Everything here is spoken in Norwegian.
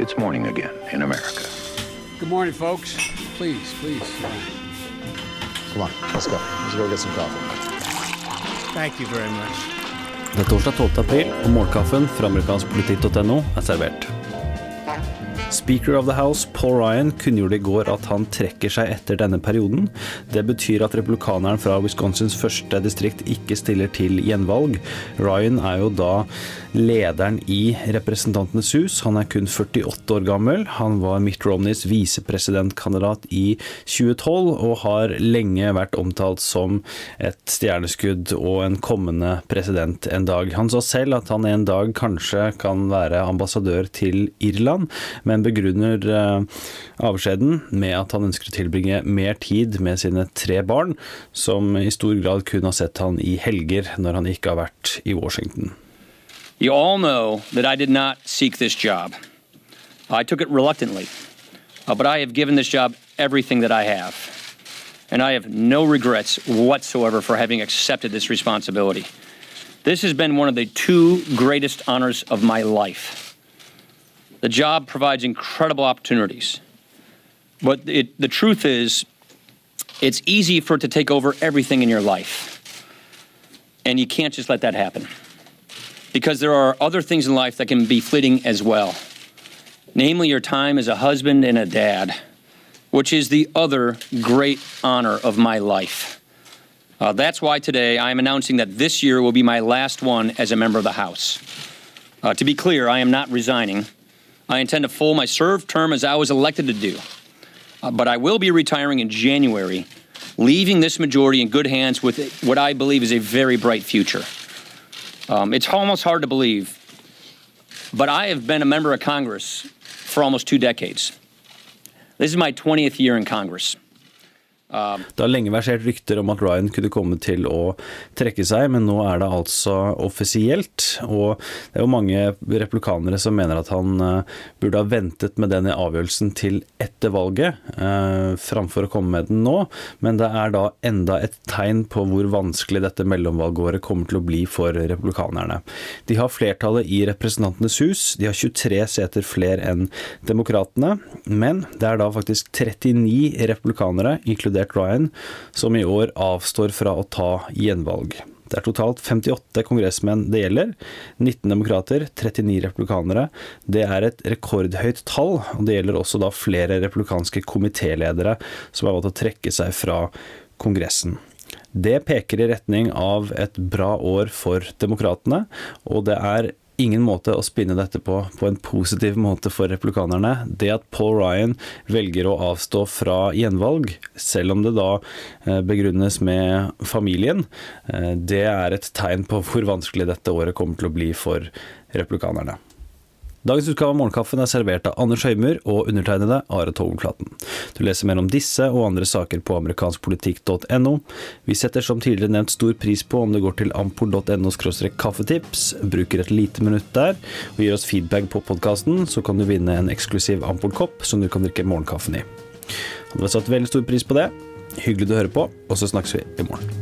It's morning again in America. Good morning, folks. Please, please. Come on, let's go. Let's go get some coffee. Thank you very much. Det er torsdag 12. april, og morgenkaffen fra amerikanskpolitikk.no er servert. Speaker of the House Paul Ryan kunngjorde i går at han trekker seg etter denne perioden. Det betyr at republikaneren fra Wisconsins første distrikt ikke stiller til gjenvalg. Ryan er jo da lederen i Representantenes hus. Han er kun 48 år gammel. Han var Mitt Romneys visepresidentkandidat i 2012, og har lenge vært omtalt som et stjerneskudd og en kommende president en dag. Han sa selv at han en dag kanskje kan være ambassadør til Irland, men begrunner eh, avskjeden med at han ønsker å tilbringe mer tid med sine tre barn, som i stor grad kun har sett han i helger når han ikke har vært i Washington. You all know that I did not seek this job. I took it reluctantly, uh, but I have given this job everything that I have. And I have no regrets whatsoever for having accepted this responsibility. This has been one of the two greatest honors of my life. The job provides incredible opportunities. But it, the truth is, it's easy for it to take over everything in your life. And you can't just let that happen. Because there are other things in life that can be fleeting as well. Namely, your time as a husband and a dad, which is the other great honor of my life. Uh, that's why today I am announcing that this year will be my last one as a member of the House. Uh, to be clear, I am not resigning. I intend to full my served term as I was elected to do. Uh, but I will be retiring in January, leaving this majority in good hands with what I believe is a very bright future. Um, it's almost hard to believe, but I have been a member of Congress for almost two decades. This is my 20th year in Congress. Det har lenge versert rykter om at Ryan kunne komme til å trekke seg, men nå er det altså offisielt. Og det er jo mange replikanere som mener at han eh, burde ha ventet med denne avgjørelsen til etter valget, eh, framfor å komme med den nå. Men det er da enda et tegn på hvor vanskelig dette mellomvalgåret kommer til å bli for republikanerne. De har flertallet i Representantenes hus, de har 23 seter flere enn demokratene, men det er da faktisk 39 republikanere, inkludert Ryan, som i år avstår fra å ta gjenvalg. Det er totalt 58 kongressmenn det gjelder. 19 demokrater, 39 republikanere. Det er et rekordhøyt tall, og det gjelder også da flere republikanske komitéledere som har valgt å trekke seg fra Kongressen. Det peker i retning av et bra år for demokratene, og det er ingen måte å spinne dette på på en positiv måte for replikanerne. Det at Paul Ryan velger å avstå fra gjenvalg, selv om det da eh, begrunnes med familien, eh, det er et tegn på hvor vanskelig dette året kommer til å bli for republikanerne. Dagens utgave av Morgenkaffen er servert av Anders Høymur og undertegnede Are Togenflaten. Du leser mer om disse og andre saker på amerikanskpolitikk.no. Vi setter som tidligere nevnt stor pris på om du går til ampol.no kaffetips, bruker et lite minutt der og gir oss feedback på podkasten, så kan du vinne en eksklusiv Ampol-kopp som du kan drikke morgenkaffen i. Hadde satt veldig stor pris på det. Hyggelig du hører på, og så snakkes vi i morgen.